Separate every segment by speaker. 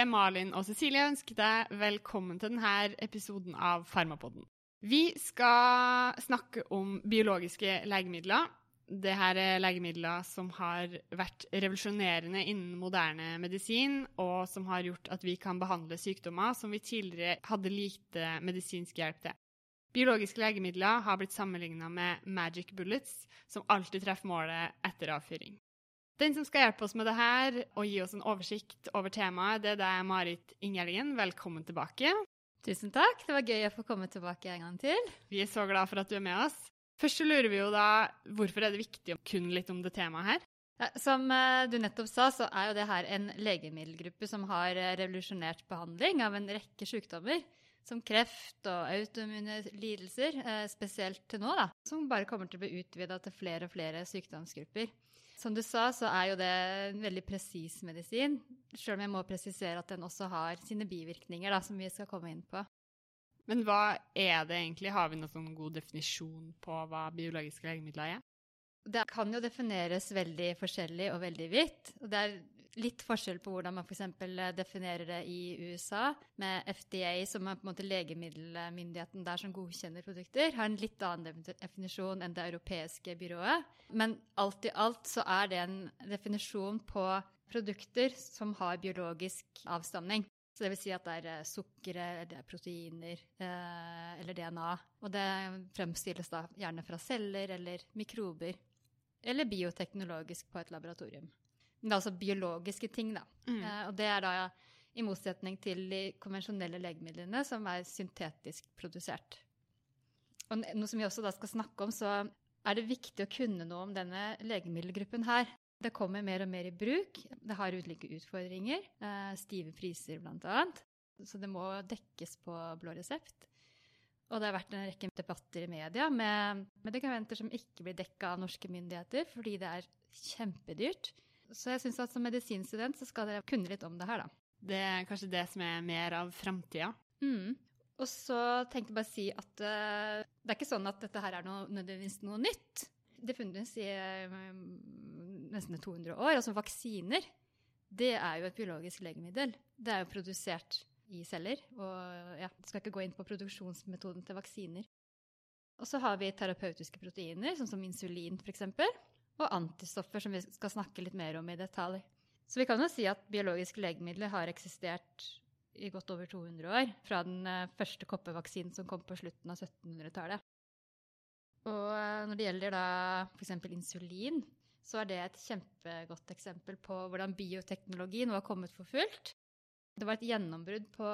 Speaker 1: Er Malin og Cecilie og ønsker deg velkommen til denne episoden av Farmapodden. Vi skal snakke om biologiske legemidler. Dette er legemidler som har vært revolusjonerende innen moderne medisin, og som har gjort at vi kan behandle sykdommer som vi tidligere hadde lite medisinsk hjelp til. Biologiske legemidler har blitt sammenligna med magic bullets, som alltid treffer målet etter avfyring. Den som skal hjelpe oss med det her og gi oss en oversikt over temaet, det er deg, Marit Ingelgen. Velkommen tilbake.
Speaker 2: Tusen takk. Det var gøy å få komme tilbake en gang til.
Speaker 1: Vi er så glad for at du er med oss. Først så lurer vi jo da hvorfor er det viktig å kunne litt om det temaet her?
Speaker 2: Som eh, du nettopp sa, så er jo det her en legemiddelgruppe som har eh, revolusjonert behandling av en rekke sykdommer. Som kreft og autoimmune lidelser, eh, spesielt til nå, da. Som bare kommer til å bli utvida til flere og flere sykdomsgrupper. Som du sa, så er jo det en veldig presis medisin. Sjøl om jeg må presisere at den også har sine bivirkninger, da, som vi skal komme inn på.
Speaker 1: Men hva er det egentlig? Har vi noen sånn god definisjon på hva biologiske legemidler er?
Speaker 2: Det kan jo defineres veldig forskjellig og veldig vidt. Og det er litt forskjell på hvordan man f.eks. definerer det i USA, med FDA, som er på en måte legemiddelmyndigheten der som godkjenner produkter, har en litt annen definisjon enn det europeiske byrået. Men alt i alt så er det en definisjon på produkter som har biologisk avstamning. Så det vil si at det er sukkeret, det er proteiner eh, eller DNA. Og det fremstilles da gjerne fra celler eller mikrober. Eller bioteknologisk på et laboratorium. Men det er altså biologiske ting, da. Mm. Eh, og det er da i motsetning til de konvensjonelle legemidlene, som er syntetisk produsert. Og noe som vi også da skal snakke om, så er det viktig å kunne noe om denne legemiddelgruppen her. Det kommer mer og mer i bruk. Det har ulike utfordringer. Eh, stive priser, bl.a. Så det må dekkes på blå resept. Og det har vært en rekke debatter i media med medikamenter som ikke blir dekka av norske myndigheter fordi det er kjempedyrt. Så jeg syns at som medisinstudent så skal dere kunne litt om det her, da.
Speaker 1: Det er kanskje det som er mer av framtida.
Speaker 2: Mm. Og så tenkte jeg bare å si at uh, det er ikke sånn at dette her er noe, nødvendigvis noe nytt. Det funnes i uh, nesten 200 år. Altså vaksiner, det er jo et biologisk legemiddel. Det er jo produsert i celler. Og ja, skal ikke gå inn på produksjonsmetoden til vaksiner. Og så har vi terapeutiske proteiner, sånn som insulin f.eks. Og antistoffer, som vi skal snakke litt mer om i detalj. Så vi kan jo si at biologiske legemidler har eksistert i godt over 200 år, fra den eh, første koppevaksinen som kom på slutten av 1700-tallet. Og eh, når det gjelder da f.eks. insulin, så er det et kjempegodt eksempel på hvordan bioteknologi nå har kommet for fullt. Det var et gjennombrudd på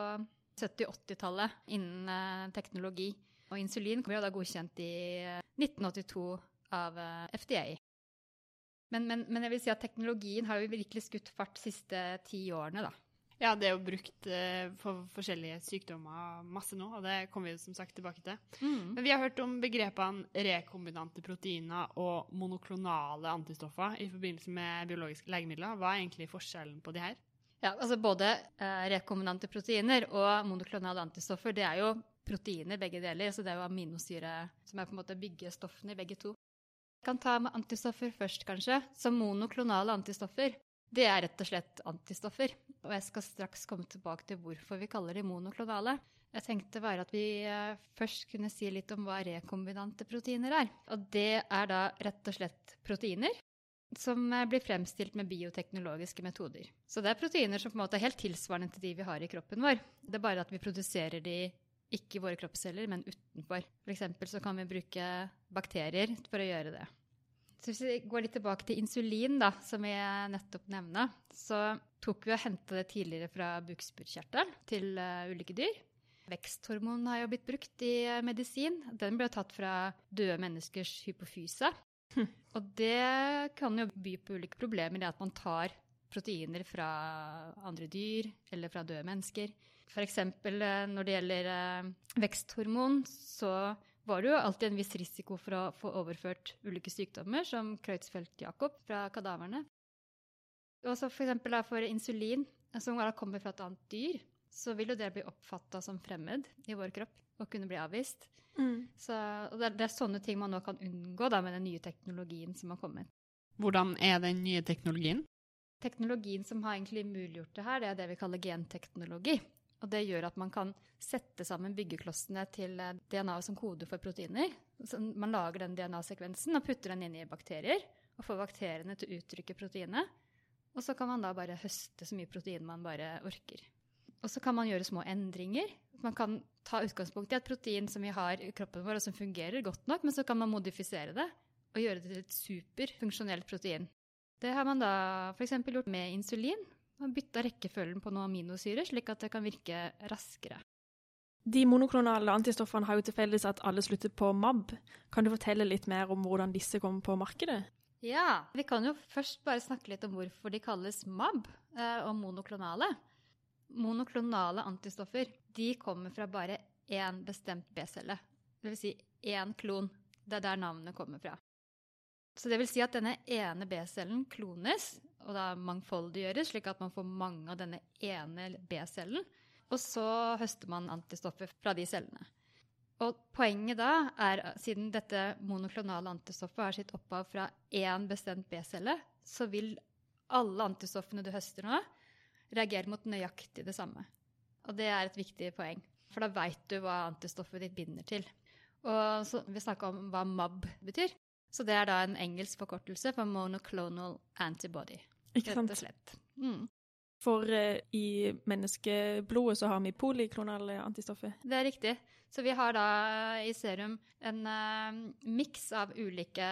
Speaker 2: 70-80-tallet innen eh, teknologi. Og insulin ble da godkjent i 1982 av FDA. Men, men, men, jeg vil si at teknologien har jo virkelig skutt fart de siste ti årene, da.
Speaker 1: Ja, det er jo brukt uh, for forskjellige sykdommer masse nå, og det kommer vi som sagt tilbake til. Mm. Men vi har hørt om begrepene rekombinante proteiner og monoklonale antistoffer i forbindelse med biologiske legemidler. Hva er egentlig forskjellen på de her?
Speaker 2: Ja, altså Både uh, rekombinante proteiner og monoklonale antistoffer det er jo proteiner begge deler. så Det er jo aminosyre som er på en måte byggestoffene i begge to kan ta med antistoffer først, kanskje. Som monoklonale antistoffer. Det er rett og slett antistoffer. Og jeg skal straks komme tilbake til hvorfor vi kaller de monoklonale. Jeg tenkte bare at vi eh, først kunne si litt om hva rekombinante proteiner er. Og det er da rett og slett proteiner som eh, blir fremstilt med bioteknologiske metoder. Så det er proteiner som på en måte er helt tilsvarende til de vi har i kroppen vår. Det er bare at vi produserer de ikke i våre kroppsceller, men utenfor. F.eks. så kan vi bruke bakterier for å gjøre det. Så hvis vi går litt tilbake til insulin, da, som jeg nettopp nevnte, så tok vi og henta det tidligere fra bukspyttkjertelen til uh, ulike dyr. Veksthormon har jo blitt brukt i uh, medisin. Den ble tatt fra døde menneskers hypofyse. Hm. Og det kan jo by på ulike problemer, det at man tar proteiner fra andre dyr eller fra døde mennesker. F.eks. Eh, når det gjelder eh, veksthormon, så var det jo alltid en viss risiko for å få overført ulike sykdommer, som Kreutzfeldt-Jakob fra kadaverne. Og så f.eks. For, for insulin, som kommer fra et annet dyr, så vil jo det bli oppfatta som fremmed i vår kropp og kunne bli avvist. Mm. Så, og det er, det er, sånne ting man nå kan unngå da, med den nye teknologien som har kommet.
Speaker 1: Hvordan er den nye teknologien?
Speaker 2: Teknologien som har egentlig muliggjort det her, det er det vi kaller genteknologi. Og det gjør at man kan sette sammen byggeklossene til eh, DNA-et som kode for proteiner. Så man lager den DNA-sekvensen og putter den inn i bakterier. Og får bakteriene til å uttrykke proteinet. Og så kan man da bare høste så mye protein man bare orker. Og så kan man gjøre små endringer. Man kan ta utgangspunkt i et protein som vi har i kroppen vår, og som fungerer godt nok, men så kan man modifisere det og gjøre det til et superfunksjonelt protein. Det har man da f.eks. gjort med insulin. Man bytta rekkefølgen på noen aminosyrer, slik at det kan virke raskere.
Speaker 3: De monoklonale antistoffene har jo til felles at alle slutter på MAB. Kan du fortelle litt mer om hvordan disse kommer på markedet?
Speaker 2: Ja, vi kan jo først bare snakke litt om hvorfor de kalles MAB eh, og monoklonale. Monoklonale antistoffer de kommer fra bare én bestemt B-celle. Dvs. Si én klon. Det er der navnet kommer fra. Så det vil si at denne ene B-cellen klones, og da mangfoldiggjøres, slik at man får mange av denne ene B-cellen. Og så høster man antistoffer fra de cellene. Og poenget da er, siden dette monoklonale antistoffet har sitt opphav fra én bestemt B-celle, så vil alle antistoffene du høster nå, reagere mot nøyaktig det samme. Og det er et viktig poeng, for da veit du hva antistoffet ditt binder til. Og så, vi snakka om hva MAB betyr. Så det er da en engelsk forkortelse for monoclonal antibody.
Speaker 3: Ikke sant?
Speaker 2: Rett og slett. Mm.
Speaker 3: For eh, i menneskeblodet så har vi polyklonale antistoffer.
Speaker 2: Det er riktig. Så vi har da i serum en eh, miks av ulike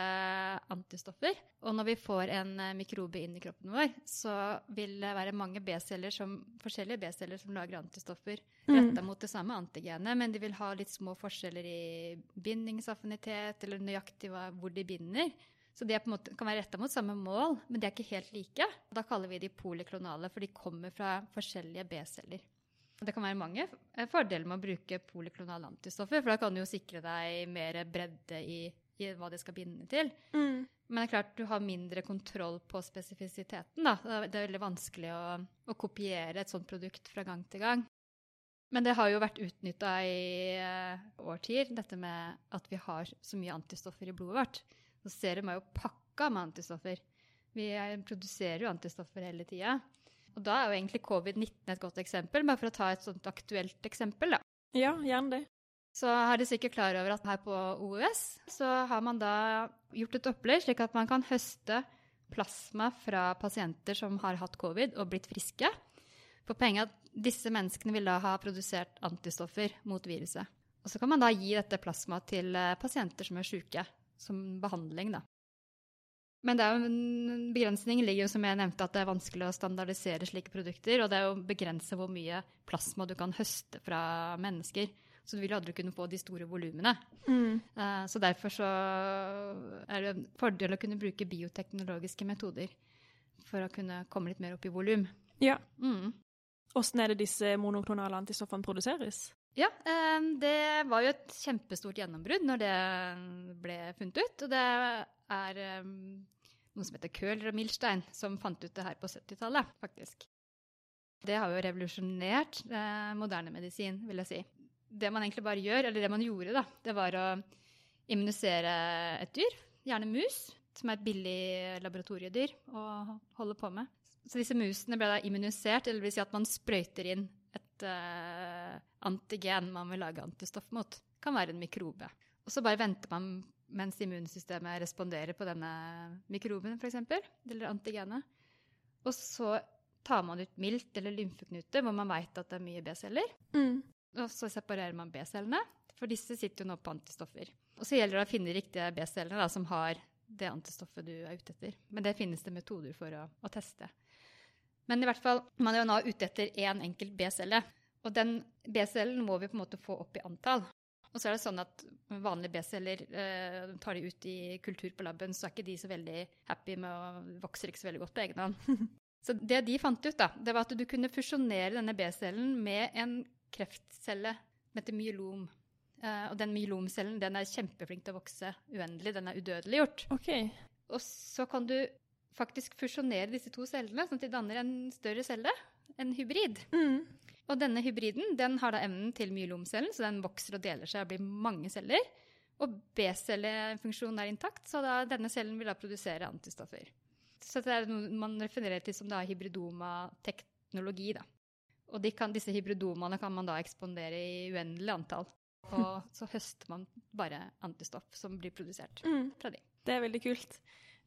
Speaker 2: antistoffer. Og når vi får en eh, mikrobe inn i kroppen vår, så vil det være mange B-celler som, forskjellige B-celler som lager antistoffer retta
Speaker 3: Mm.
Speaker 2: mot det samme antigenet, men de vil ha litt små forskjeller i bindingsaffinitet eller nøyaktig hvor de binder. Så de kan være retta mot samme mål, men de er ikke helt like. Da kaller vi de poliklonale, for de kommer fra forskjellige B-celler. Det kan være mange fordeler med å bruke poliklonale antistoffer, for da kan du jo sikre deg mer bredde i, i hva de skal binde til.
Speaker 3: Mm.
Speaker 2: Men det er klart du har mindre kontroll på spesifisiteten. Da. Det er- er veldig vanskelig å, å kopiere et sånt produkt fra gang til gang. Men det har jo vært utnytta i eh, årtier, dette med at vi har så mye antistoffer i blodet vårt. Så serum er jo pakka med antistoffer. Vi produserer jo antistoffer hele tida. Og da er jo egentlig covid-19 et godt eksempel, bare for å ta et sånt aktuelt eksempel. da.
Speaker 3: Ja, gjerne det.
Speaker 2: Så er dere sikkert klar over at her på OUS så har man da gjort et opplegg slik at man kan høste plasma fra pasienter som har hatt covid og blitt friske. For poenget er at disse menneskene vil da ha produsert antistoffer mot viruset. Og så kan man da gi dette plasmaet til eh, pasienter som er syke, som behandling, da. Men det er jo en begrensning ligger jo, som jeg nevnte, at det er vanskelig å standardisere slike produkter. Og det er jo å begrense hvor mye plasma du kan høste fra mennesker. Så du vil aldri kunne få de store volumene.
Speaker 3: Mm.
Speaker 2: Uh, Så derfor så er det en fordel å kunne bruke bioteknologiske metoder for å kunne komme litt mer opp i volum.
Speaker 3: Ja.
Speaker 2: Mm.
Speaker 3: Åssen er det disse monoklonale antistoffene produseres?
Speaker 2: Ja, eh, det var jo et kjempestort gjennombrudd når det ble funnet ut. Og det er eh, noen som heter Køhler og Milstein som fant ut det her på 70-tallet, faktisk. Det har jo revolusjonert eh, moderne medisin, vil jeg si. Det man egentlig bare gjør, eller det man gjorde, da, det var å immunisere et dyr, gjerne mus, som er et billig laboratoriedyr å holde på med. Så disse musene ble da immunisert, eller vil si at man sprøyter inn et eh, antigen man vil lage antistoff mot. Kan være en mikrobe. Og så bare venter man mens immunsystemet responderer på denne mikroben, f.eks., eller antigenet. Og så tar man ut milt eller lymfeknute, hvor man veit at det er mye B-celler.
Speaker 3: Mm.
Speaker 2: Og så separerer man B-cellene, for disse sitter jo nå på antistoffer. Og så gjelder det å finne riktige B-cellene som har det antistoffet du er ute etter. Men det finnes det metoder for å, å teste. Men i hvert fall, man er jo nå ute etter én enkelt B-celle. Og den B-cellen må vi på en måte få opp i antall. Og så er det sånn at vanlige B-celler, eh, tar de ut i kultur på laben, så er ikke de så veldig happy med å vokser ikke så veldig godt på egen hånd. Så det de fant ut, da, det var at du kunne fusjonere denne B-cellen med en kreftcelle som heter myelom. Eh, og den myelomcellen den er kjempeflink til å vokse uendelig. Den er udødeliggjort.
Speaker 3: OK.
Speaker 2: Og så kan du faktisk fusjonere disse to cellene, sånn at de danner en større celle. En hybrid.
Speaker 3: Mm.
Speaker 2: Og denne hybriden den har da evnen til myelomcellen, så den vokser og deler seg og blir mange celler. Og B-cellefunksjonen er intakt, så da denne cellen vil da produsere antistoffer. Så det er noe man refererer til som da hybridoma-teknologi. da. Og de kan, disse hybridomene kan man da ekspondere i uendelig antall. Og så høster man bare antistoff som blir produsert
Speaker 3: Mm.
Speaker 2: fra de.
Speaker 3: Det er veldig kult.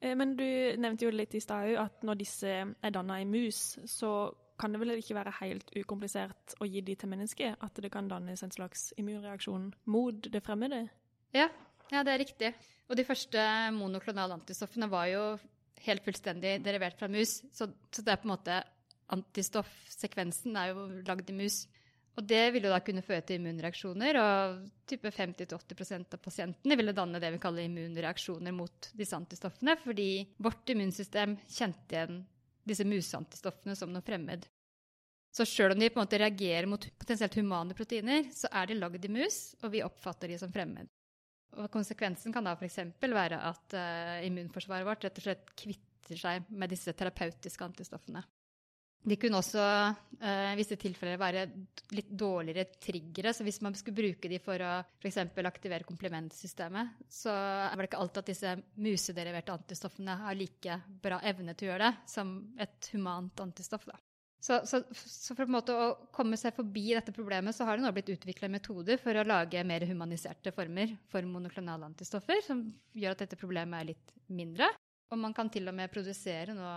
Speaker 3: Eh, Men du nevnte jo litt i stad òg at når disse er danna i mus, så kan det vel ikke være helt ukomplisert å gi de til mennesket? At det kan dannes en slags immunreaksjon mot det fremmede?
Speaker 2: Ja, ja, det er riktig. Og de første monoklonale antistoffene var jo helt fullstendig derivert fra mus. Så, så det er på en måte Antistoffsekvensen er jo lagd i mus. Og det ville da kunne føre til immunreaksjoner, og type 50-80% av pasientene ville danne det vi kaller immunreaksjoner mot disse antistoffene, fordi vårt immunsystem kjente igjen disse museantistoffene som noe fremmed. Så sjøl om de på en måte reagerer mot potensielt humane proteiner, så er de lagd i mus, og vi oppfatter de som fremmed. Og konsekvensen kan da f.eks. være at uh, immunforsvaret vårt rett og slett kvitter seg med disse terapeutiske antistoffene. De kunne også i i visse tilfeller være litt dårligere triggere. Så hvis man skulle bruke de for å f.eks. aktivere komplementsystemet, så var det ikke alltid at disse musederiverte antistoffene har like bra evne til å gjøre det som et humant antistoff. da. Så, så, så, for å komme seg forbi dette problemet, så har det nå blitt utvikla metoder for å lage mer humaniserte former for monoklonale antistoffer, som gjør at dette problemet er litt mindre. Og man kan til og med produsere nå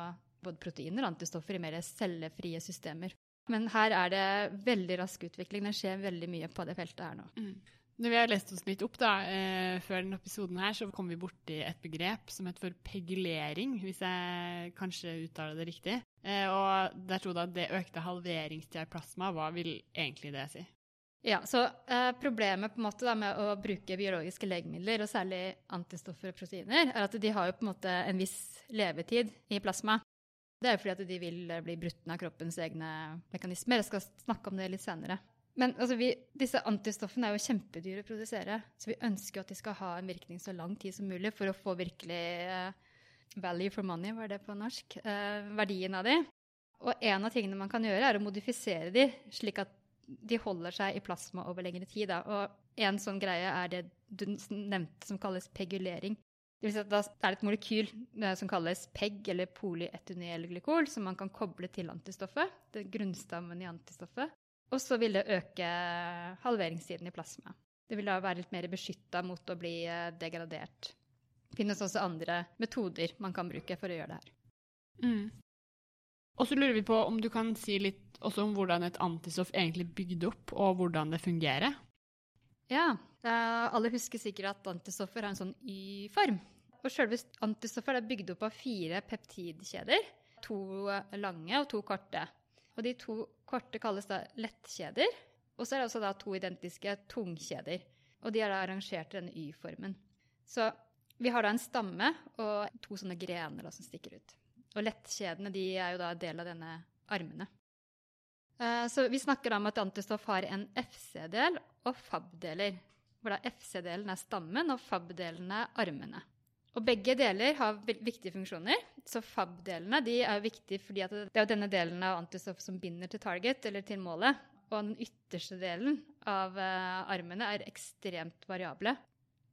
Speaker 2: både proteiner og antistoffer i mer cellefrie systemer. Men her er det veldig rask utvikling. Det skjer veldig mye på det feltet her nå.
Speaker 1: Mm. Når vi har lest oss litt opp da, eh, før denne episoden her, så kom vi borti et begrep som heter for pegulering, hvis jeg kanskje uttaler det riktig. Eh, og der trodde jeg at det økte halveringstida i plasma. Hva vil egentlig det si?
Speaker 2: Ja, så eh, Problemet på en måte da, med å bruke biologiske legemidler, og særlig antistoffer og proteiner, er at de har jo på en måte en viss levetid i plasma. Det er jo fordi at de vil bli brutt av kroppens egne mekanismer. Jeg skal snakke om det litt senere. Men altså, vi, disse antistoffene er jo kjempedyre å produsere, så vi ønsker at de skal ha en virkning så lang tid som mulig for å få virkelig uh, value for money, var det på norsk, uh, verdien av de. Og en av tingene man kan gjøre, er å modifisere de, slik at de holder seg i plasma over lengre tid. Da. Og en sånn greie er det du nevnte som kalles pegulering. Det vil si at da er det et molekyl som kalles PEG, eller polyetunylglykol, som man kan koble til antistoffet. Det er grunnstammen i antistoffet. Og så vil det øke halveringstiden i plasma. Det vil da være litt mer beskytta mot å bli degradert. Det finnes også andre metoder man kan bruke for å gjøre det her.
Speaker 1: Mm. Og så lurer vi på om du kan si litt også om hvordan et antistoff egentlig er bygd opp, og hvordan det fungerer?
Speaker 2: Ja, alle husker sikkert at antistoffer har en sånn Y-form. Og selve antistoffet er bygd opp av fire peptidkjeder. To lange og to korte. Og de to korte kalles da lettkjeder. Og så er det også da to identiske tungkjeder. Og de er da arrangert i denne Y-formen. Så vi har da en stamme og to sånne grener da, som stikker ut. Og lettkjedene de er jo da del av denne armene. Så vi snakker om at antistoff har en FC-del og FAB-deler. Hvor da FC-delen er stammen og FAB-delen er armene. Og begge deler har viktige funksjoner. Så FAB-delene de er viktige fordi det er denne delen av antistoff som binder til target, eller til målet. Og den ytterste delen av armene er ekstremt variable.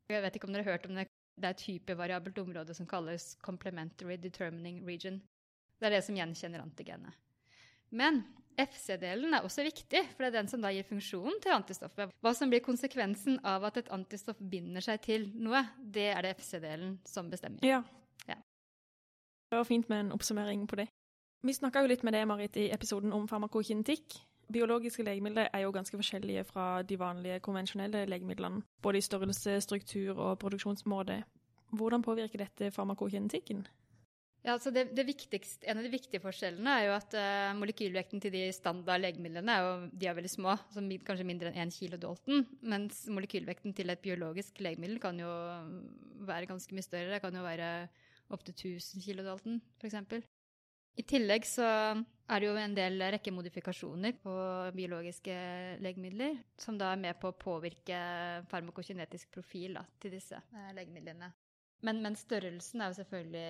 Speaker 2: Jeg vet ikke om dere har hørt om det. Det er et hypervariabelt område som kalles complementary determining region. Det er det som gjenkjenner antigenet. Men FC-delen er også viktig, for det er den som da gir funksjonen til antistoffet. Hva som blir konsekvensen av at et antistoff binder seg til noe, det er det FC-delen som bestemmer.
Speaker 3: Ja.
Speaker 2: Ja.
Speaker 3: Det var fint med en oppsummering på det. Vi snakka jo litt med deg, Marit, i episoden om farmakokinetikk. Biologiske legemidler er jo ganske forskjellige fra de vanlige konvensjonelle legemidlene, både i størrelse, struktur og produksjonsmåte. Hvordan påvirker dette farmakokinetikken?
Speaker 2: Ja, altså det, det en av de viktige forskjellene er jo at uh, molekylvekten til de standard legemidlene er jo, de er veldig små, altså kanskje mindre enn 1 kilo Dalton, mens molekylvekten til et biologisk legemiddel kan jo være ganske mye større. Det kan jo være opptil 1000 kilo Dalton, f.eks. I tillegg så er det jo en del rekke modifikasjoner på biologiske legemidler, som da er med på å påvirke farmakokinetisk profil da, til disse eh, legemidlene. Men, men, størrelsen er jo selvfølgelig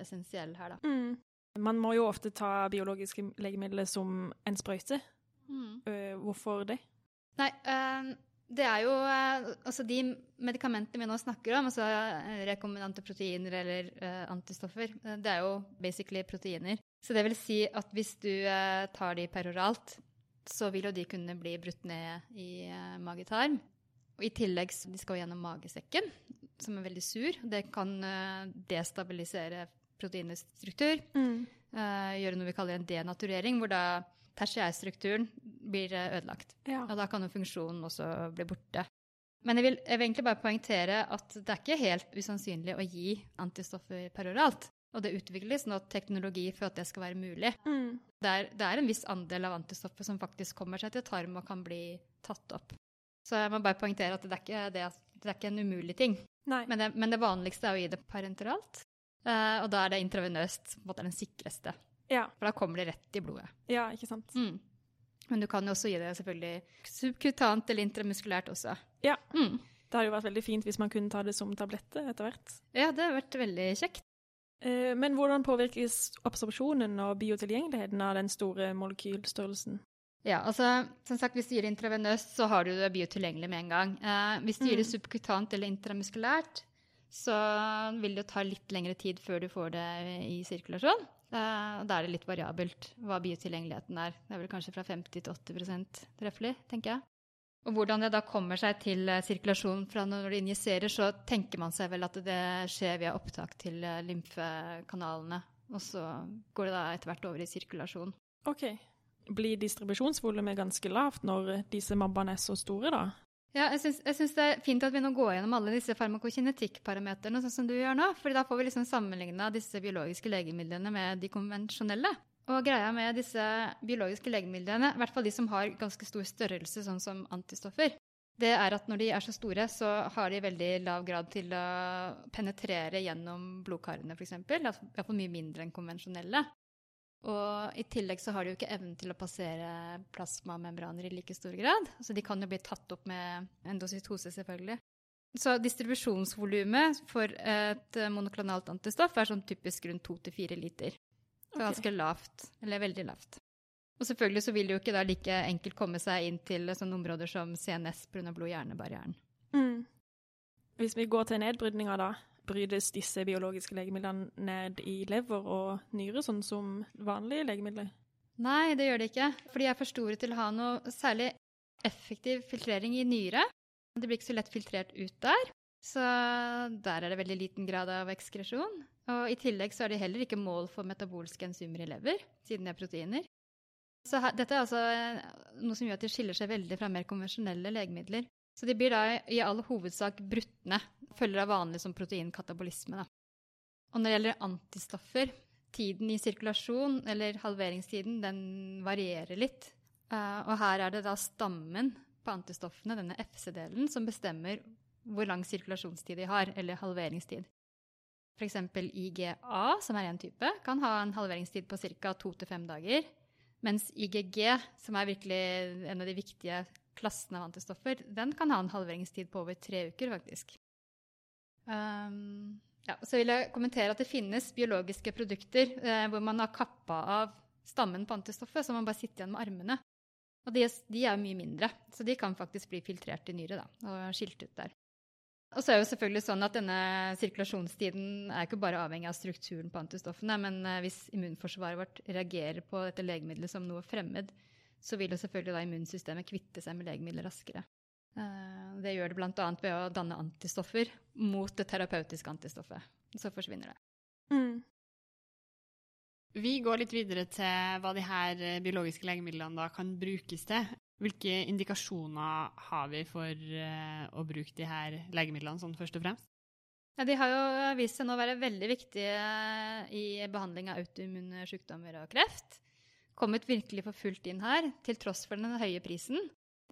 Speaker 2: essensiell her, da.
Speaker 3: Mm. Man må jo ofte ta biologiske legemidler som en sprøyte.
Speaker 2: Mm.
Speaker 3: Uh, hvorfor det?
Speaker 2: Nei, uh, Det er jo eh, altså de medikamentene vi nå snakker om, altså eh, rekombinante proteiner eller eh, antistoffer, eh, det er jo basically proteiner. Så det vil si at hvis du eh, tar de peroralt, så vil jo de kunne bli brutt ned i eh, mage-tarm. Og i tillegg de skal gjennom magesekken, som er veldig sur. Det kan eh, destabilisere proteinets struktur.
Speaker 3: Mm.
Speaker 2: eh, gjøre noe vi kaller en denaturering, hvor da tertiærstrukturen blir eh, ødelagt.
Speaker 3: Ja.
Speaker 2: Og da kan jo funksjonen også bli borte. Men jeg vil, jeg vil egentlig bare poengtere at det er ikke helt usannsynlig å gi antistoffer peroralt. Og det utvikles nå teknologi for at det skal være mulig.
Speaker 3: Mm.
Speaker 2: Det er, det er en viss andel av antistoffer som faktisk kommer seg til tarm og kan bli tatt opp. Så jeg må bare poengtere at det er ikke, det, det er ikke en umulig ting. Men det, men det vanligste er å gi det parenteralt. Uh, og da er det intravenøst på en måte den sikreste.
Speaker 3: Ja.
Speaker 2: For da kommer det rett i blodet.
Speaker 3: ja, ikke sant.
Speaker 2: Mm. Men du kan jo også gi det selvfølgelig subkutant eller intramuskulært også.
Speaker 3: Ja.
Speaker 2: Mm.
Speaker 3: Det hadde jo vært veldig fint hvis man kunne ta det som tablette etter hvert.
Speaker 2: Ja, det har vært veldig kjekt.
Speaker 3: Eh, Men hvordan påvirkes absorpsjonen og biotilgjengeligheten av den store molekylstørrelsen?
Speaker 2: Ja, altså, som sagt, Hvis du gir det intravenøst, så har du det biotilgjengelig med en gang. Eh, hvis du gir det
Speaker 3: Mm.
Speaker 2: subkutant eller intramuskulært, så vil det ta litt lengre tid før du får det i sirkulasjon. Eh, og da er det litt variabelt hva biotilgjengeligheten er. Det er vel kanskje fra 50 til 80% treffelig, tenker jeg. Og hvordan det da kommer seg til eh, sirkulasjon fra når du injiserer, så tenker man seg vel at det skjer via opptak til eh, lymfekanalene. Og så går det da etter hvert over i sirkulasjon.
Speaker 3: OK. Blir distribusjonsvolumet ganske lavt når disse mabbene er så store, da?
Speaker 2: Ja, jeg syns, det er fint at vi nå går gjennom alle disse farmakokinetikkparameterne, sånn som du gjør nå. For da får vi liksom sammenligna disse biologiske legemidlene med de konvensjonelle. Og greia med disse biologiske legemidlene, i hvert fall de som har ganske stor størrelse, sånn som antistoffer, det er at når de er så store, så har de veldig lav grad til å penetrere gjennom blodkarene, f.eks. Iallfall mye mindre enn konvensjonelle. Og i tillegg så har de jo ikke evnen til å passere plasmamembraner i like stor grad. Så de kan jo bli tatt opp med endocytose, selvfølgelig. Så distribusjonsvolumet for et monoklonalt antistoff er sånn typisk rundt 2-4 liter. Så
Speaker 3: okay.
Speaker 2: ganske lavt, eller veldig lavt. Og selvfølgelig så vil det jo ikke da like enkelt komme seg inn til sånne områder som CNS pga. blod-hjerne-barrieren.
Speaker 3: Mm. Hvis vi går til nedbrytninga, da. Brytes disse biologiske legemidlene ned i lever og nyre, sånn som vanlige legemidler?
Speaker 2: Nei, det gjør det ikke. For de er for store til å ha noe særlig effektiv filtrering i nyre. Det blir ikke så lett filtrert ut der. Så der er det veldig liten grad av ekskresjon. Og i tillegg så er de heller ikke mål for metabolske enzymer i lever, siden de er proteiner. Så her, dette er altså eh, noe som gjør at de skiller seg veldig fra mer konvensjonelle legemidler. Så de blir da i all hovedsak brutne, følger av vanlig som proteinkatabolisme. Da. Og når det gjelder antistoffer, tiden i sirkulasjon, eller halveringstiden, den varierer litt. Eh, og her er det da stammen på antistoffene, denne FC-delen, som bestemmer hvor lang sirkulasjonstid de har, eller halveringstid. F.eks. IGA, som er én type, kan ha en halveringstid på ca. to til fem dager. Mens IGG, som er virkelig en av de viktige klassene av antistoffer, den kan ha en halveringstid på over tre uker, faktisk. Um, ja, så vil jeg kommentere at det finnes biologiske produkter eh, hvor man har kappa av stammen på antistoffet, så man bare sitter igjen med armene. Og de, de er mye mindre, så de kan faktisk bli filtrert i nyre da, og skilt ut der. Og så er jo selvfølgelig sånn at denne sirkulasjonstiden er ikke bare avhengig av strukturen på antistoffene, men eh, hvis immunforsvaret vårt reagerer på dette legemiddelet som noe fremmed, så vil jo selvfølgelig da immunsystemet kvitte seg med legemidler raskere. Eh, Det gjør det bl.a. ved å danne antistoffer mot det terapeutiske antistoffet. Så forsvinner det.
Speaker 3: Mm.
Speaker 1: Vi går litt videre til hva de her eh, biologiske legemidlene da kan brukes til. Hvilke indikasjoner har vi for eh, å bruke de her legemidlene sånn først og fremst?
Speaker 2: Ja, de har jo vist seg nå å være veldig viktige i behandling av autoimmune sykdommer og kreft. Kommet virkelig for fullt inn her, til tross for den høye prisen.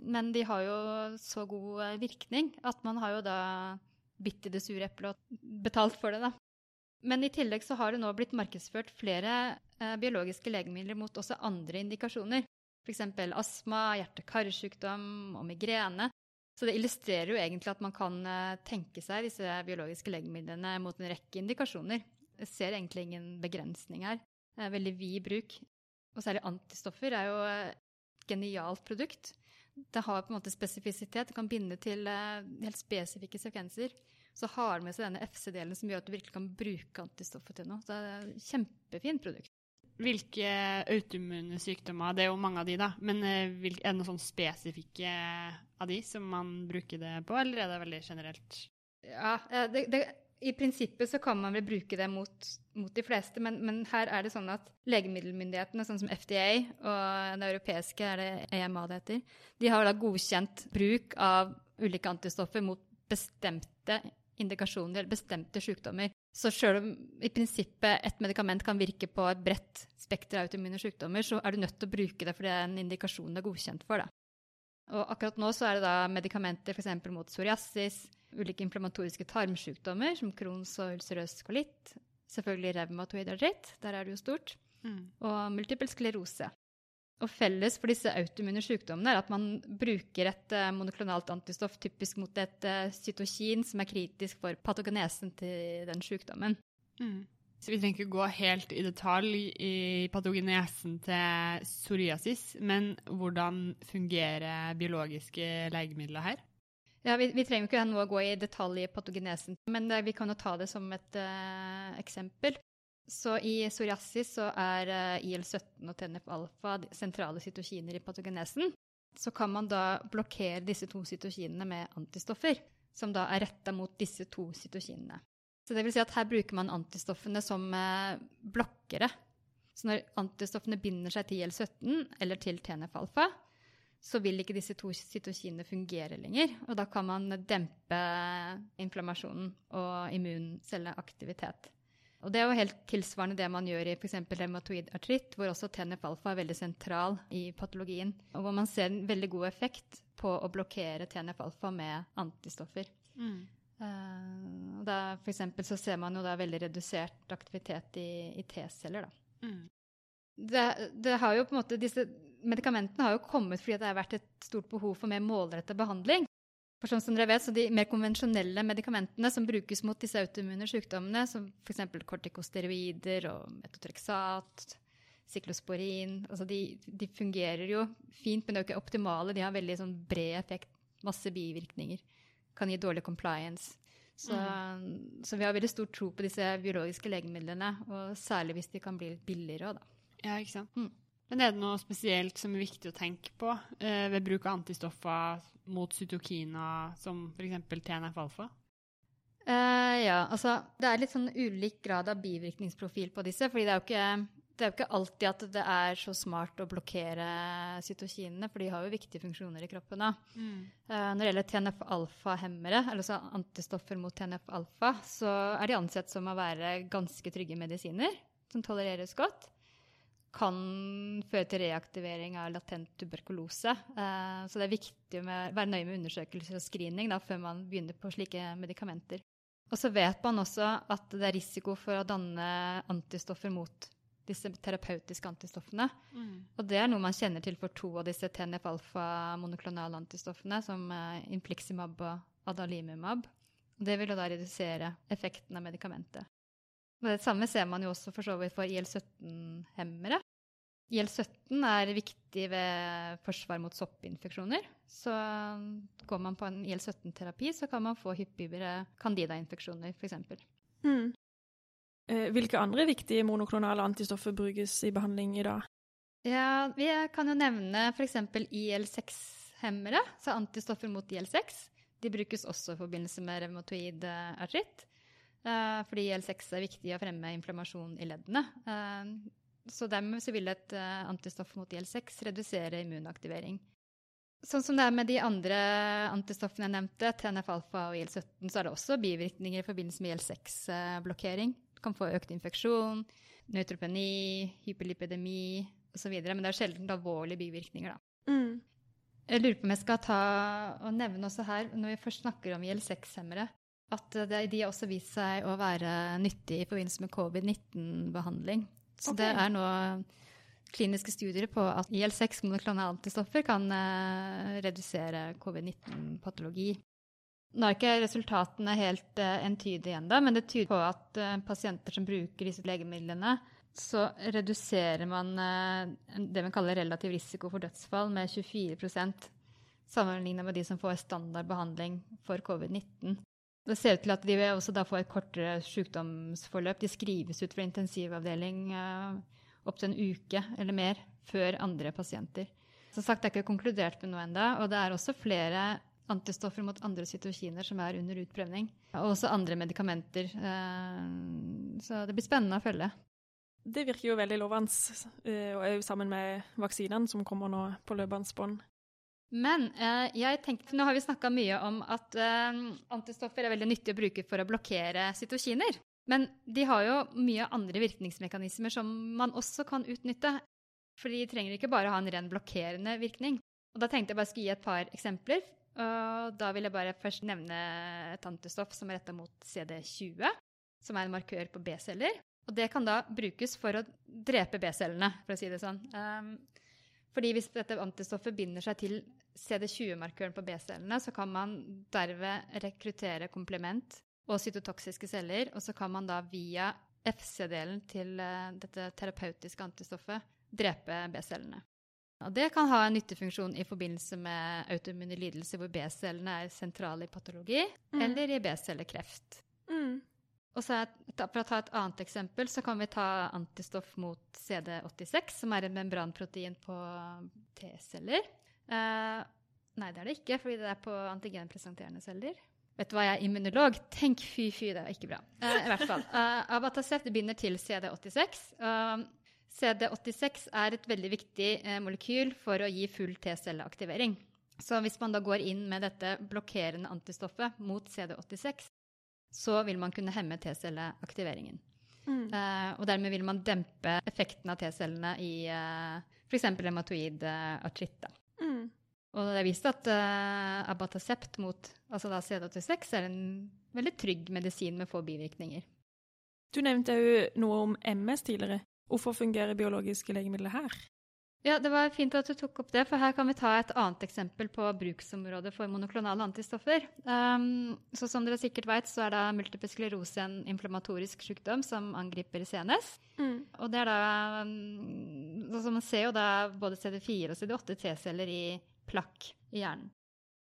Speaker 2: Men de har jo så god eh, virkning at man har jo da bitt i det sure eplet og betalt for det, da. Men i tillegg så har det nå blitt markedsført flere eh, biologiske legemidler mot også andre indikasjoner. F.eks. astma, hjerte-karsykdom og migrene. Så det illustrerer jo egentlig at man kan eh, tenke seg disse biologiske legemidlene mot en rekke indikasjoner. Jeg ser egentlig ingen begrensning her. Det er veldig vid bruk. Og særlig antistoffer er jo et genialt produkt. Det har på en måte spesifisitet. Det kan binde til uh, helt spesifikke sekvenser. Så har det med seg denne FC-delen som gjør at du virkelig kan bruke antistoffet til noe. Så det er et kjempefint produkt.
Speaker 1: Hvilke autoimmune sykdommer, det er jo mange av de, da, men er det noen spesifikke av de som man bruker det på, eller er det veldig generelt?
Speaker 2: Ja, det, det, i prinsippet så kan man vel bruke det mot, mot de fleste, men, men, her er det sånn at legemiddelmyndighetene, sånn som FDA og det europeiske er det EMA det heter, de har da godkjent bruk av ulike antistoffer mot bestemte indikasjoner eller bestemte sykdommer. Så selv om i prinsippet et medikament kan virke på et bredt spekter av autoimmune sykdommer, så er du nødt til å bruke det fordi det er en indikasjon det er godkjent for. Da. Og akkurat nå så er det da medikamenter f.eks. mot psoriasis, ulike inflammatoriske tarmsykdommer som Crohns og ulcerøs kolitt, selvfølgelig revmatoid artritt, der er det jo stort, mm. og multiple sklerose. Og felles for disse autoimmune sykdommene er at man bruker et uh, monoklonalt antistoff typisk mot et uh, cytokin som er kritisk for patogenesen til den sykdommen.
Speaker 1: Mm. Så vi trenger ikke gå helt i detalj i patogenesen til psoriasis, men hvordan fungerer biologiske legemidler her?
Speaker 2: Ja, vi, vi, trenger ikke nå å gå i detalj i patogenesen, men vi kan jo ta det som et uh, eksempel. Så i psoriasis så er uh, IL-17 og TNF-alfa sentrale cytokiner i patogenesen. Så kan man da blokkere disse to cytokinene med antistoffer, som da er retta mot disse to cytokinene. Så det vil si at her bruker man antistoffene som uh, blokkere. Så når antistoffene binder seg til IL-17 eller til TNF-alfa, så vil ikke disse to cytokinene fungere lenger. Og da kan man dempe inflammasjonen og immuncelleaktivitet. Og det er jo helt tilsvarende det man gjør i f.eks. revmatoid artritt, hvor også TNF-alfa er veldig sentral i patologien, og hvor man ser en veldig god effekt på å blokkere TNF-alfa med antistoffer. Mm. Uh, og da, for eksempel, så ser man jo da veldig redusert aktivitet i, i T-celler. da. Mm. Det, det, har jo på en måte disse medikamentene har jo kommet fordi det har vært et stort behov for mer målrettet behandling. For sånn som dere vet, så De mer konvensjonelle medikamentene som brukes mot disse autoimmune sykdommene, som f.eks. kortikosteroider og metotreksat, syklosporin altså de, de, fungerer jo fint, men de er jo ikke optimale. De har veldig sånn bred effekt, masse bivirkninger. Kan gi dårlig compliance. Så, mm. så, vi har veldig stor tro på disse biologiske legemidlene, og særlig hvis de kan bli litt billigere òg, da.
Speaker 1: Ja, ikke sant. Mm. Men er det noe spesielt som er viktig å tenke på eh, ved bruk av antistoffer mot cytokina, som f.eks. TNF-alfa?
Speaker 2: Uh, ja, altså det er litt sånn ulik grad av bivirkningsprofil på disse. fordi det er, jo ikke, det er jo ikke, alltid at det er så smart å blokkere cytokinene, for de har jo viktige funksjoner i kroppen. Mm. Uh, når det gjelder TNF-alfa-hemmere, altså antistoffer mot TNF-alfa, så er de ansett som å være ganske trygge medisiner som tolereres godt kan føre til reaktivering av latent tuberkulose. Eh, så det er viktig å være nøye med undersøkelser og screening da, før man begynner på slike medikamenter. Og så vet man også at det er risiko for å danne antistoffer mot disse terapeutiske antistoffene. Mm. Og det er noe man kjenner til for to av disse TNF-alfa-monoklonale antistoffene, som infliximab Impliximab og Adalimumab. Det vil jo da redusere effekten av medikamentet. Og det samme ser man jo også for så vidt for IL-17-hemmere. IL-17 er viktig ved forsvar mot soppinfeksjoner. Så går man på en IL-17-terapi, så kan man få hyppigere candida-infeksjoner, f.eks. Mm.
Speaker 3: Eh, hvilke andre viktige monoklonale antistoffer brukes i behandling i dag?
Speaker 2: Ja, Vi kan jo nevne f.eks. IL-6-hemmere, så antistoffer mot IL-6. De brukes også i forbindelse med revmatoid artritt. Eh, fordi IL-6 er viktig å fremme inflammasjon i leddene. Eh, så dermed så vil et antistoff mot IL-6 redusere immunaktivering. Sånn som det er med de andre antistoffene jeg nevnte, TNF-alfa og IL-17, så er det også bivirkninger i forbindelse med IL-6-blokkering. Kan få økt infeksjon, neutropeni, hyperlipidemi osv. Men det er sjelden alvorlige bivirkninger, da. Mm. Jeg lurer på om jeg skal ta og nevne også her, når vi først snakker om IL-6-hemmere, at det, de har også vist seg å være nyttig i forbindelse med covid-19-behandling. Så okay. det er nå kliniske studier på at IL-6 monoklonale antistoffer kan uh, redusere covid-19-patologi. Nå er ikke resultatene helt uh, entydige ennå, men det tyder på at uh, pasienter som bruker disse legemidlene, så reduserer man det man kaller relativ risiko for dødsfall med 24% sammenlignet med de som får standard behandling for covid-19. Det ser ut til at de vil også da få et kortere sykdomsforløp. De skrives ut fra intensivavdeling uh, opptil en uke eller mer før andre pasienter. Som sagt, det er ikke konkludert med noe ennå, og det er også flere antistoffer mot andre cytokiner som er under utprøvning. Og også andre medikamenter. Uh, så det blir spennende å følge.
Speaker 3: Det virker jo veldig lovende, og òg sammen med vaksinene som kommer nå på løpende bånd.
Speaker 2: Men eh, jeg tenkte, nå har vi snakka mye om at eh, antistoffer er veldig nyttig å bruke for å blokkere cytokiner. Men de har jo mye andre virkningsmekanismer som man også kan utnytte. For de trenger ikke bare ha en ren blokkerende virkning. Og Da tenkte jeg bare skulle gi et par eksempler. Og da vil jeg bare først nevne et antistoff som er retta mot CD20, som er en markør på B-celler. Og det kan da brukes for å drepe B-cellene, for å si det sånn. Um, fordi hvis dette antistoffet binder seg til CD20-markøren på B-cellene, så kan man derved rekruttere komplement og cytotoksiske celler, og så kan man da via FC-delen til uh, dette terapeutiske antistoffet drepe B-cellene. Og det kan ha en nyttefunksjon i forbindelse med autoimmune lidelser hvor B-cellene er sentrale i patologi, mm. eller i B-cellekreft. Mm. Og så For å ta et annet eksempel, så kan vi ta antistoff mot CD86, som er en membranprotein på T-celler. Eh, nei, det er det ikke, fordi det er på antigenpresenterende celler. Vet du hva, jeg er immunolog. Tenk fy, fy, det er ikke bra. Eh, I hvert fall. Eh, Abatacept binder til CD86. Uh, CD86 er et veldig viktig molekyl for å gi full T-celleaktivering. Så hvis man da går inn med dette blokkerende antistoffet mot CD86, så vil man kunne hemme T-celleaktiveringen. Mm. Uh, og dermed vil man dempe effekten av T-cellene i uh, f.eks. hematoid uh, artritt. Mm. Og det er vist at uh, abatacept mot altså CD86 er en veldig trygg medisin med få bivirkninger.
Speaker 3: Du nevnte òg noe om MS tidligere. Hvorfor fungerer biologiske legemidler her?
Speaker 2: Ja, Det var fint at du tok opp det, for her kan vi ta et annet eksempel på bruksområdet for monoklonale antistoffer. Um, så Som dere sikkert vet, så er da multiple sklerose en inflammatorisk sykdom som angriper CNS. Mm. Og det er da um, altså Man ser jo da både CD4 og CD8 T-celler i plakk i hjernen.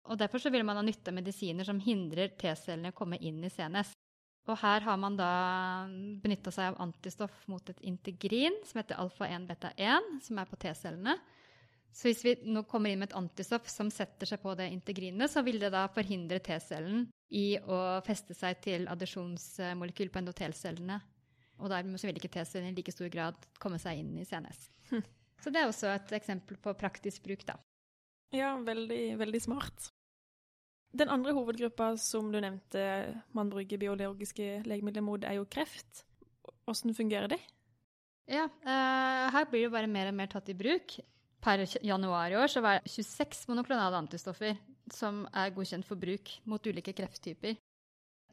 Speaker 2: Og Derfor så vil man ha nytte av medisiner som hindrer T-cellene å komme inn i CNS. Og her har man da benytta seg av antistoff mot et integrin som heter alfa-1 beta-1, som er på T-cellene. Så hvis vi nå kommer inn med et antistoff som setter seg på det integrinet, så vil det da forhindre T-cellen i å feste seg til addisjonsmolekyl på endotelcellene. Og dermed så vil ikke T-cellen i like stor grad komme seg inn i CNS. Hm. Så det er også et eksempel på praktisk bruk, da.
Speaker 3: Ja, veldig, veldig smart. Den andre hovedgruppa som du nevnte man bruker biologiske legemidler mot, er jo kreft. Hvordan fungerer det?
Speaker 2: Ja, uh, her blir det bare mer og mer tatt i bruk. Per januar i år så var det 26 monoklonale antistoffer som er godkjent for bruk mot ulike krefttyper.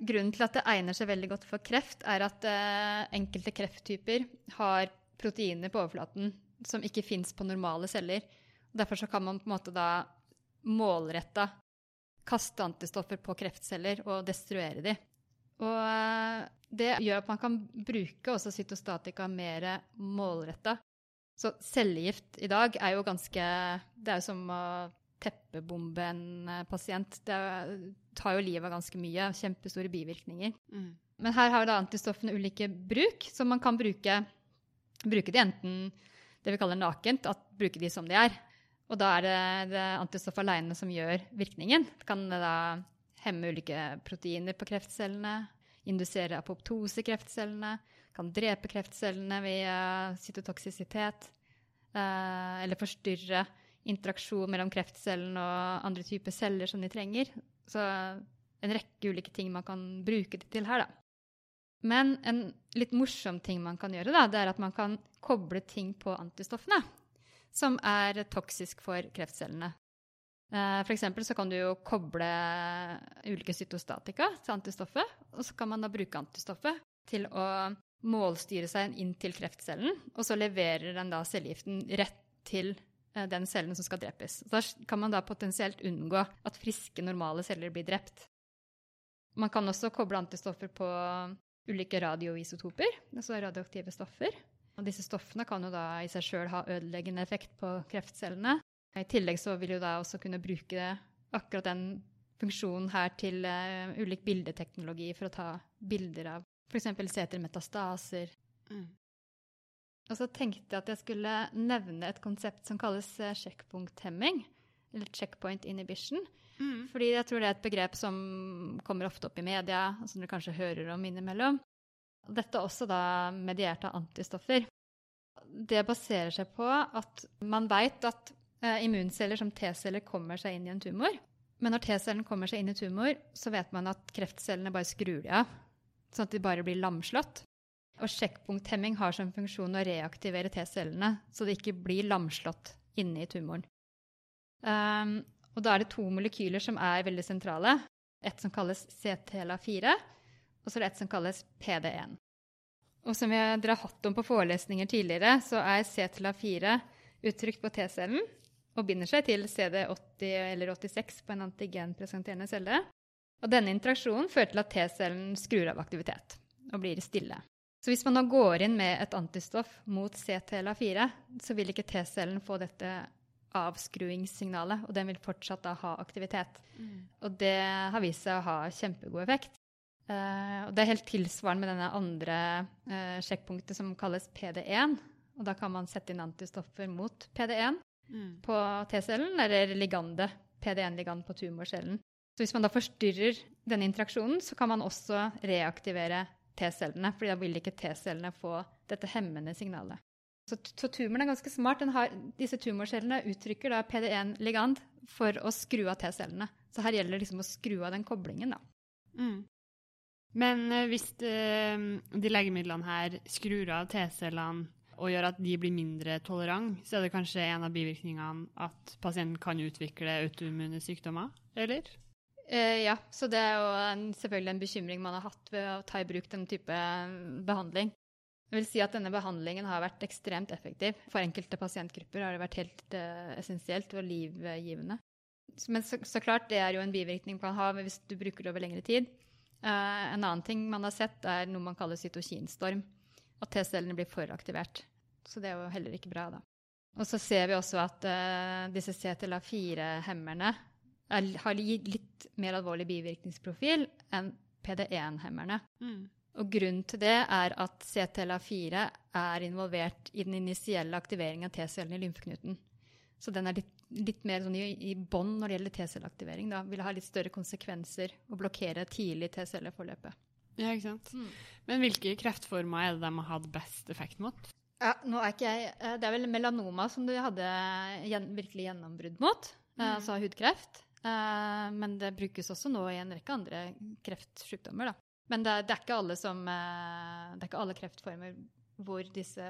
Speaker 2: Grunnen til at det egner seg veldig godt for kreft, er at uh, enkelte krefttyper har proteiner på overflaten som ikke fins på normale celler. Derfor kan man på en måte da målretta kaste antistoffer på kreftceller og destruere de. Og eh, det gjør at man kan bruke også cytostatika mer målretta. Så cellegift i dag er jo ganske Det er jo som å teppebombe en eh, pasient. Det tar jo livet av ganske mye. Kjempestore bivirkninger. Mm. Men her har da antistoffene ulike bruk, så man kan bruke, bruke de enten det vi kaller nakent, at bruke de som de er, og da er det, det antistoff alene som gjør virkningen. Det kan da hemme ulike proteiner på kreftcellene, indusere apoptose i kreftcellene, kan drepe kreftcellene via cytotoksisitet, eh, eller forstyrre interaksjon mellom kreftcellen og andre typer celler som de trenger. Så en rekke ulike ting man kan bruke det til her, da. Men en litt morsom ting man kan gjøre, da, det er at man kan koble ting på antistoffene som er toksisk for kreftcellene. Eh, for eksempel så kan du jo koble ulike cytostatika til antistoffet, og så kan man da bruke antistoffet til å målstyre seg inn til kreftcellen, og så leverer den da cellegiften rett til eh, den cellen som skal drepes. Da kan man da potensielt unngå at friske, normale celler blir drept. Man kan også koble antistoffer på ulike radioisotoper, altså radioaktive stoffer. Og disse stoffene kan jo da i seg sjøl ha ødeleggende effekt på kreftcellene. I tillegg så vil jo da også kunne bruke akkurat den funksjonen her til uh, ulik bildeteknologi for å ta bilder av f.eks. setermetastaser.
Speaker 1: Mm.
Speaker 2: Og så tenkte jeg at jeg skulle nevne et konsept som kalles sjekkpunkthemming. Eller checkpoint inhibition.
Speaker 1: Mm.
Speaker 2: Fordi jeg tror det er et begrep som kommer ofte opp i media, og som dere kanskje hører om innimellom. Dette er også da mediert av antistoffer. Det baserer seg på at man veit at eh, immunceller som T-celler kommer seg inn i en tumor. Men når T-cellen kommer seg inn i tumor, så vet man at kreftcellene bare skrur de av. Sånn at de bare blir lamslått. Og sjekkpunkthemming har som funksjon å reaktivere T-cellene, så de ikke blir lamslått inne i tumoren. Um, og da er det to molekyler som er veldig sentrale. Et som kalles CTLA4, og så er det et som kalles PD1. Og som vi dere har hatt om på forelesninger tidligere, så er CTLA4 uttrykt på T-cellen og binder seg til CD80 eller 86 på en antigenpresenterende celle. Og denne interaksjonen fører til at T-cellen skrur av aktivitet og blir stille. Så hvis man nå går inn med et antistoff mot CTLA4, så vil ikke T-cellen få dette avskruingssignalet, og den vil fortsatt da ha aktivitet.
Speaker 1: Mm.
Speaker 2: Og det har vist seg å ha kjempegod effekt. Uh, og det er helt tilsvarende med denne andre uh, sjekkpunktet som kalles PD1. Og da kan man sette inn antistoffer mot PD1
Speaker 1: Mm.
Speaker 2: på T-cellen, eller ligande, PD1-ligand på tumorcellen. Så hvis man da forstyrrer denne interaksjonen, så kan man også reaktivere T-cellene, fordi da vil ikke T-cellene få dette hemmende signalet. Så, så tumoren er ganske smart. Har, disse tumorcellene uttrykker da PD1-ligand for å skru av T-cellene. Så her gjelder det liksom å skru av den koblingen, da.
Speaker 1: Mm. Men eh, hvis eh, de legemidlene her skrur av T-cellene og gjør at de blir mindre tolerant, så er det kanskje en av bivirkningene at pasienten kan utvikle autoimmune sykdommer, eller?
Speaker 2: Eh, ja, så det er jo en, selvfølgelig en bekymring man har hatt ved å ta i bruk den type behandling. Jeg vil si at denne behandlingen har vært ekstremt effektiv. For enkelte pasientgrupper har det vært helt eh, essensielt og livgivende. Men så, så, klart, det er jo en bivirkning man har hvis du bruker det over lengre tid. Uh, en annen ting man har sett, er noe man kaller cytokinstorm. At T-cellene blir foraktivert. Så det er jo heller ikke bra, da. Og så ser vi også at uh, disse CTLA4-hemmerne har litt mer alvorlig bivirkningsprofil enn PD1-hemmerne.
Speaker 1: Mm.
Speaker 2: Og grunnen til det er at CTLA4 er involvert i den initielle aktiveringen av T-cellene i lymfeknuten. Så den er litt, litt mer sånn i, i bånn når det gjelder T-celleaktivering. Da vil ha litt større konsekvenser å blokkere tidlig T-celleforløpet.
Speaker 1: Ja, ikke sant.
Speaker 2: Mm.
Speaker 1: Men hvilke kreftformer er det de har hatt best effekt mot?
Speaker 2: Ja, nå er ikke jeg, eh, Det er vel melanoma som du hadde gjen, virkelig gjennombrudd mot, mm. altså hudkreft. Uh, men det brukes også nå i en rekke andre kreftsykdommer. Da. Men det, det, er ikke alle som, det er ikke alle kreftformer hvor disse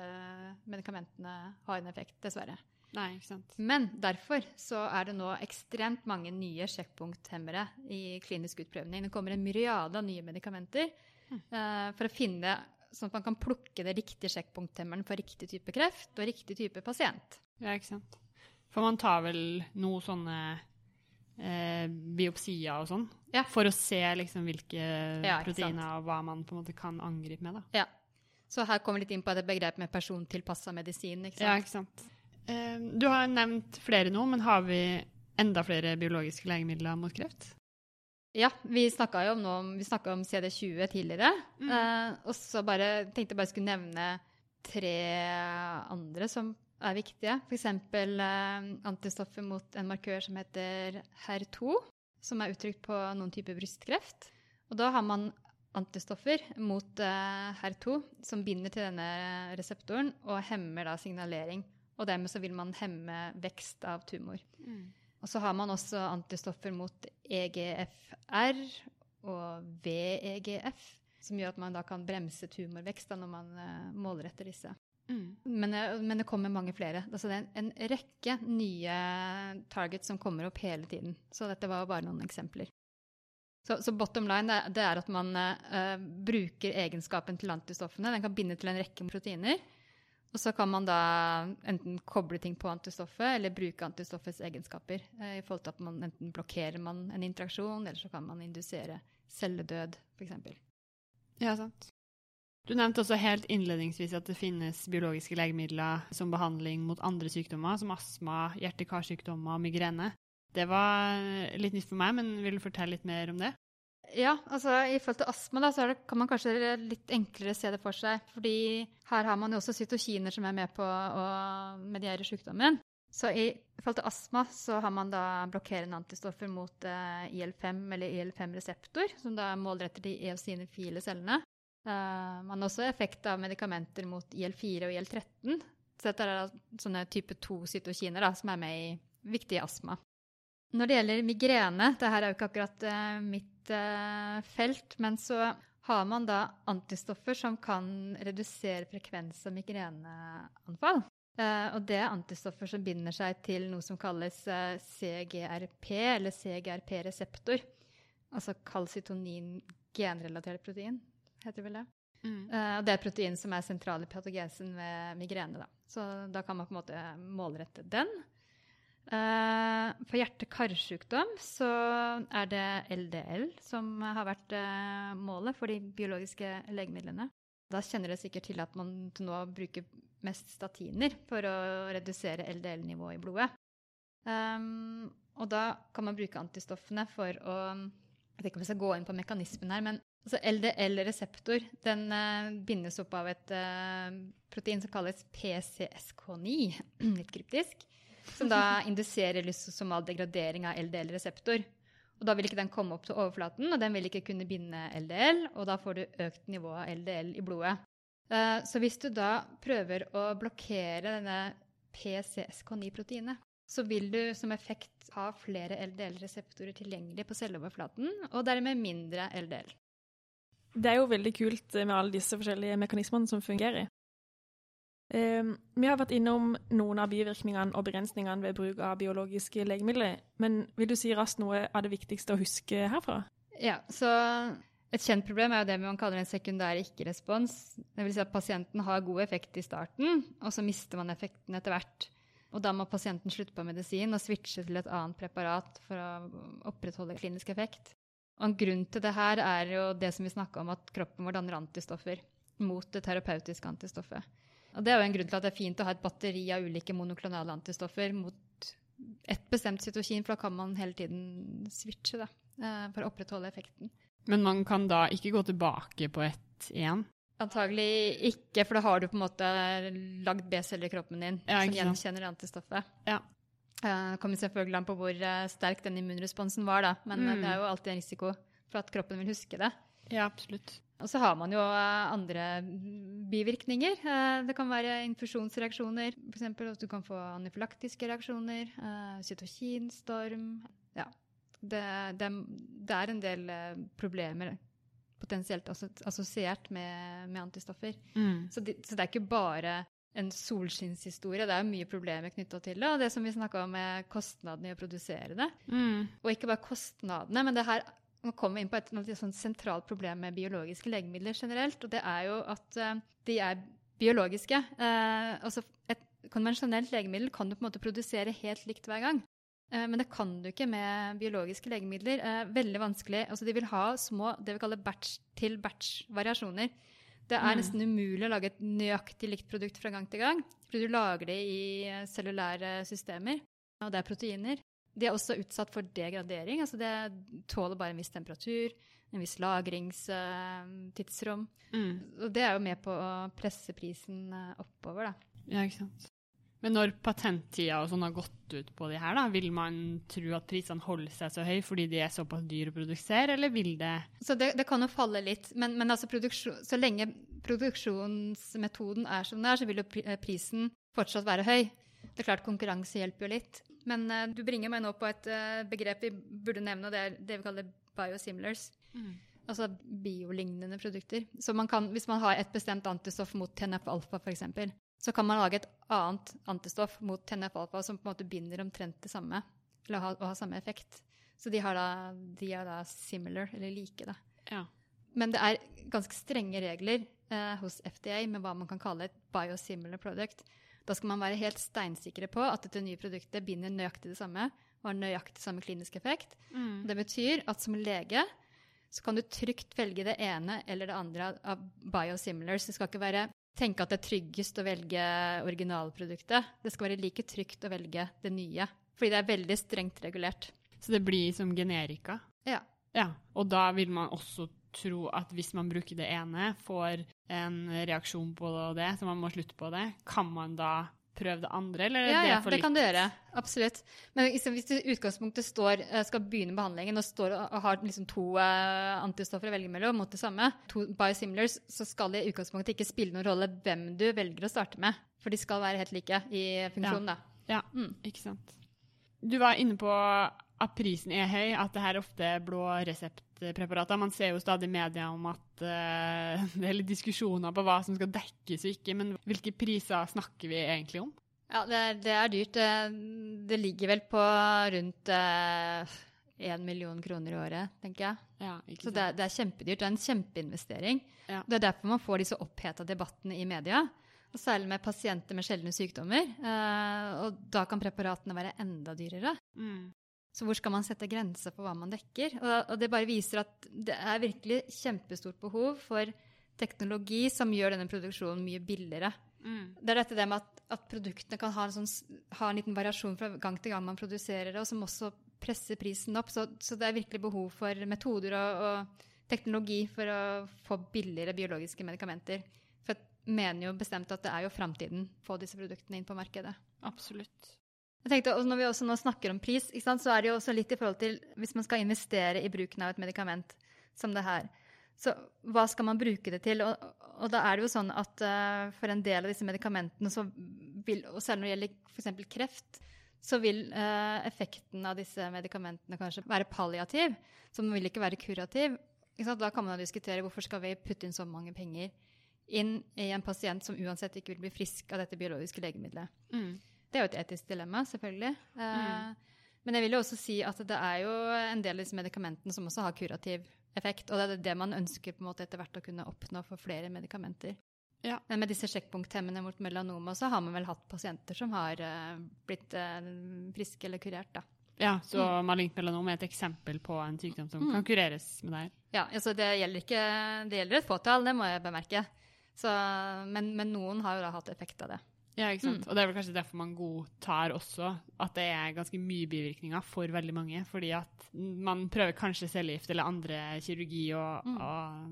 Speaker 2: medikamentene har en effekt, dessverre.
Speaker 1: Nei, ikke sant.
Speaker 2: Men derfor så er det nå ekstremt mange nye sjekkpunkthemmere i klinisk utprøvning. Det kommer en myriade av nye medikamenter uh, for å finne Sånn at man kan plukke det riktige sjekkpunkthemmeren for riktig type kreft og riktig type pasient.
Speaker 1: Ja, ikke sant. For man tar vel noe sånne eh, biopsier og sånn
Speaker 2: ja.
Speaker 1: for å se liksom hvilke
Speaker 2: ja,
Speaker 1: proteiner og hva man på en måte kan angripe med.
Speaker 2: da. Ja. Så her kommer vi litt inn på et begrepet med persontilpassa medisin. ikke sant?
Speaker 1: Ja, ikke sant. Eh, du har nevnt flere nå, men har vi enda flere biologiske legemidler mot kreft?
Speaker 2: Ja, vi snakka jo om, noe, vi om CD20 tidligere. Mm. Eh, og så bare, tenkte jeg bare skulle nevne tre andre som er viktige. F.eks. Eh, antistoffer mot en markør som heter HER2, som er uttrykt på noen typer brystkreft. Og da har man antistoffer mot eh, HER2 som binder til denne reseptoren og hemmer da signalering. Og dermed så vil man hemme vekst av tumor. Mm. Og så har man også antistoffer mot EGFR og VEGF, som gjør at man da kan bremse tumorvekst da, når man uh, måler etter disse. Mm. Men, uh, men, det kommer mange flere. Altså, det er en, en, rekke nye targets som kommer opp hele tiden. Så dette var bare noen eksempler. Så, så bottom line det, det er at man uh, bruker egenskapen til antistoffene. Den kan binde til en rekke proteiner. Og så kan man da enten koble ting på antistoffet eller bruke antistoffets egenskaper. Eh, i forhold til at man Enten blokkerer man en interaksjon, eller så kan man indusere celledød, f.eks.
Speaker 1: Ja, sant. Du nevnte også helt innledningsvis at det finnes biologiske legemidler som behandling mot andre sykdommer, som astma, hjerte-karsykdommer og migrene. Det var litt nytt for meg, men vil du fortelle litt mer om det?
Speaker 2: Ja, altså i forhold til astma da, så det, kan man kanskje litt enklere se det for seg. Fordi her har man jo også cytokiner som er med på å mediere sykdommen. Så i forhold til astma så har man da blokkerende antistoffer mot uh, IL-5 eller IL-5-reseptor, som da målretter de eosinofile cellene. Uh, man har også effekt av medikamenter mot IL-4 og IL-13. Så dette er da sånne type 2-cytokiner som er med i viktig astma. Når det gjelder migrene, det her er jo ikke akkurat uh, mitt uh, felt, men så har man da antistoffer som kan redusere frekvens av migreneanfall. Uh, og det er antistoffer som binder seg til noe som kalles CGRP, eller CGRP-reseptor. Altså kalsitonin genrelatert protein, heter vel det. Mm. og det er protein som er sentral i patogesen ved migrene. Da. Så da kan man på en måte målrette den. Uh, for hjerte-karsykdom så er det LDL som har vært uh, målet for de biologiske legemidlene. Da kjenner dere sikkert til at man til nå bruker mest statiner for å redusere LDL-nivået i blodet. Um, og da kan man bruke antistoffene for å Jeg vet ikke om jeg skal gå inn på mekanismen her, men altså LDL-reseptor den uh, bindes opp av et protein som kalles PCSK9, litt kryptisk som da induserer lysosomal degradering av LDL-reseptor. Og Da vil ikke den komme opp til overflaten, og den vil ikke kunne binde LDL, og da får du økt nivå av LDL i blodet. Eh, så hvis du da prøver å blokkere denne PCSK9-proteinet, så vil du som effekt ha flere LDL-reseptorer tilgjengelig på celleoverflaten, og dermed mindre LDL.
Speaker 3: Det er jo veldig kult med alle disse forskjellige mekanismene som fungerer. Ehm, vi har vært innom noen av bivirkningene og begrensningene ved bruk av biologiske legemidler. Men vil du si raskt noe av det viktigste å huske herfra?
Speaker 2: Ja, så Et kjent problem er jo det man kaller en sekundær ikke-respons. Vil si at pasienten har god effekt i starten, og så mister man effekten etter hvert. Og da må pasienten slutte på medisin og switche til et annet preparat for å opprettholde klinisk effekt. Og en grunn til det her er jo det som vi snakka om, at kroppen vår danner antistoffer mot det terapeutiske antistoffet. Og Det er jo en grunn til at det er fint å ha et batteri av ulike monoklonale antistoffer mot ett bestemt cytokin, for da kan man hele tiden switche da, eh, for å opprettholde effekten.
Speaker 1: Men man kan da ikke gå tilbake på ett igjen?
Speaker 2: Antagelig ikke, for da har du på en måte lagd B-celler i kroppen din ja, som gjenkjenner antistoffet. Ja. Det uh, kommer selvfølgelig an på hvor uh, sterk den immunresponsen var, da. men mm. det er jo alltid en risiko for at kroppen vil huske det.
Speaker 1: Ja, absolutt.
Speaker 2: Og så har man jo eh, andre bivirkninger. Eh, det kan være infusjonsreaksjoner, f.eks. at du kan få anifylaktiske reaksjoner, eh, cytokinstorm Ja. Det, det, det, er en del problemer potensielt assosiert med, med antistoffer. Mm. Så, de, så, det er ikke bare en solskinnshistorie. Det er mye problemer knytta til det. Og det som vi snakka om med kostnadene i å produsere det. Mm. Og ikke bare kostnadene, men det her nå kommer inn på et, et sentralt problem med biologiske legemidler generelt. Og det er jo at uh, de er biologiske. Uh, altså et konvensjonelt legemiddel kan du på en måte produsere helt likt hver gang. Uh, men det kan du ikke med biologiske legemidler. veldig vanskelig. Altså de vil ha små det vi kaller batch-til-batch-variasjoner. Det er mm. nesten umulig å lage et nøyaktig likt produkt fra gang til gang. Fordi du lager det i cellulære systemer, og det er proteiner. De er også utsatt for degradering. altså Det tåler bare en viss temperatur, en viss lagringstidsrom. Mm. Og det er jo med på å presse prisen eh, oppover, da.
Speaker 1: Ja, ikke sant. Men når patenttida og sånn har gått ut på de her, da, vil man tro at prisene holder seg så høy fordi de er såpass dyre å produsere, eller vil det
Speaker 2: Så det, det kan jo falle litt, men, men altså så lenge produksjonsmetoden er som den er, så vil jo prisen fortsatt være høy. Det er klart konkurranse hjelper jo litt. Men uh, du bringer meg nå på et uh, begrep vi burde nevne, og det er det vi kaller biosimilars. Mm. Altså biolignende produkter. Så man kan, hvis man har et bestemt antistoff mot TNF-alfa f.eks., så kan man lage et annet antistoff mot TNF-alfa som på en måte binder omtrent det samme, eller har, har samme effekt. Så de, da, de, er da similar, eller like, da. Ja. Men det er ganske strenge regler eh, hos FDA med hva man kan kalle et biosimilar product. Da skal man være helt steinsikre på at dette nye produktet binder nøyaktig det samme og har nøyaktig samme klinisk effekt. Mm. Det betyr at som lege så kan du trygt velge det ene eller det andre av- av biosimilars. Det skal ikke være tenke at det er tryggest å velge originalproduktet. Det skal være like trygt å velge det nye. Fordi det er veldig strengt regulert.
Speaker 1: Så det blir som generika.
Speaker 2: Ja.
Speaker 1: Ja, og da vil man også tro at hvis man bruker det ene, får en reaksjon på det, så man må slutte på det, kan man da prøve det andre, eller er
Speaker 2: Ja,
Speaker 1: det
Speaker 2: ja,
Speaker 1: for
Speaker 2: det kan du gjøre. Absolutt. Men hvis hvis du i utgangspunktet står, eh, skal begynne behandlingen og, står og har liksom to eh, antistoffer å velge mellom mot det samme, to biosimilars, så skal det i utgangspunktet ikke spille noen rolle hvem du velger å starte med. For de skal være helt like i funksjonen, da.
Speaker 1: Ja,
Speaker 2: Mm.
Speaker 1: ikke sant. Du var inne på at prisen er høy, at det her ofte er blå reseptpreparater. Man ser jo stadig i media om at uh, det er litt diskusjoner på hva som skal dekkes og ikke, men hvilke priser snakker vi egentlig om?
Speaker 2: Ja, det er, det er dyrt. Det, ligger vel på rundt én million kroner i året, tenker jeg.
Speaker 1: Ja, ikke
Speaker 2: Så det, det er kjempedyrt. Det er en kjempeinvestering.
Speaker 1: Ja.
Speaker 2: Det er derfor man får disse oppheta debattene i media. Og særlig med pasienter med sjeldne sykdommer. Eh, og da kan preparatene være enda dyrere.
Speaker 1: Mm.
Speaker 2: Så hvor skal man sette grenser for hva man dekker? Og, det bare viser at det er virkelig kjempestort behov for teknologi som gjør denne produksjonen mye billigere.
Speaker 1: Mm.
Speaker 2: Det er dette det med at, at produktene kan ha en, sånn, ha en liten variasjon fra gang til gang man produserer det, og som også presser prisen opp. Så, så det er virkelig behov for metoder og, og teknologi for å få billigere biologiske medikamenter. For jeg mener jo bestemt at det er jo framtiden få disse produktene inn på markedet.
Speaker 1: Absolutt.
Speaker 2: Jeg tenkte, Når vi også nå snakker om pris, sant, så er det jo også litt i forhold til hvis man skal investere i bruken av et medikament som det her. Så hva skal man bruke det til? Og, og da er det jo sånn at uh, for en del av disse medikamentene, så vil, og særlig når det gjelder f.eks. kreft, så vil uh, effekten av disse medikamentene kanskje være palliativ. Så den vil ikke være kurativ. Ikke? Da kan man diskutere hvorfor skal vi putte inn så mange penger inn i en pasient som uansett ikke vil bli frisk av dette biologiske legemiddelet.
Speaker 1: Mm.
Speaker 2: Det er jo et etisk dilemma, selvfølgelig. Mm. Men jeg vil jo også si at det er jo en del av disse medikamentene som også har kurativ effekt. Og det er det man ønsker på en måte etter hvert å kunne oppnå for flere medikamenter.
Speaker 1: Ja.
Speaker 2: Men med disse sjekkpunkthemmene mot melanoma så har man vel hatt pasienter som har eh, blitt eh, friske eller kurert, da.
Speaker 1: Ja, så malignt melanom er et eksempel på en sykdom som kan kureres med det her.
Speaker 2: Ja, altså det gjelder ikke Det gjelder et fåtall, det må jeg bemerke. Så, men, men noen har jo da hatt effekt av det.
Speaker 1: Ja, ikke sant? Og det er vel kanskje derfor man godtar også at det er ganske mye bivirkninger for veldig mange. Fordi at man prøver kanskje cellegift eller andre kirurgi og, og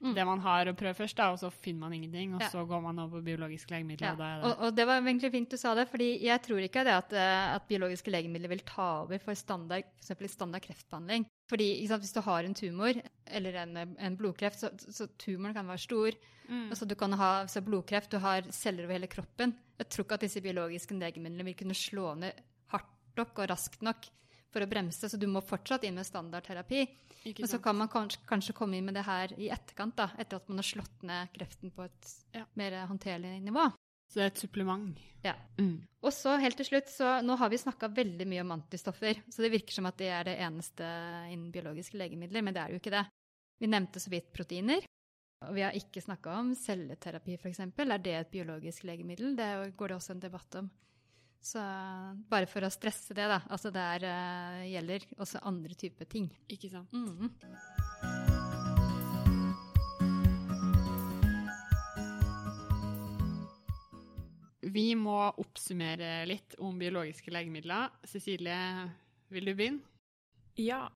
Speaker 2: Mm.
Speaker 1: det man har å prøve først, da, og så finner man ingenting. Og
Speaker 2: Ja.
Speaker 1: så går man over på biologiske legemidler,
Speaker 2: Ja.
Speaker 1: og det
Speaker 2: Og, og det var egentlig fint du sa det, fordi jeg tror ikke det at, eh, at biologiske legemidler vil ta over for standard, for standard kreftbehandling. Fordi sant, Hvis du har en tumor eller en, en blodkreft, så, så tumoren kan være stor.
Speaker 1: Mm.
Speaker 2: Altså, du kan ha så blodkreft, du har celler over hele kroppen. Jeg tror ikke at disse biologiske legemidlene vil kunne slå ned hardt nok og raskt nok for å bremse, så du må fortsatt inn med standardterapi. Men så kan man kanskje, kanskje komme inn med det her i etterkant, da, etter at man har slått ned kreften på et
Speaker 1: Ja.
Speaker 2: mer håndterlig nivå.
Speaker 1: Så det er et supplement.
Speaker 2: Ja.
Speaker 1: Mm.
Speaker 2: Og så helt til slutt, så nå har vi snakka veldig mye om antistoffer, så det virker som at det er det eneste innen biologiske legemidler, men det er jo ikke det. Vi nevnte så vidt proteiner. Og vi har ikke snakka om celleterapi, f.eks. Er det et biologisk legemiddel? Det går det også en debatt om. Så bare for å stresse det, da. Altså det er, eh, gjelder også andre typer ting.
Speaker 1: Ikke sant?
Speaker 2: Mhm.
Speaker 1: Vi må oppsummere litt om biologiske legemidler. Cecilie, vil du begynne?
Speaker 3: Ja.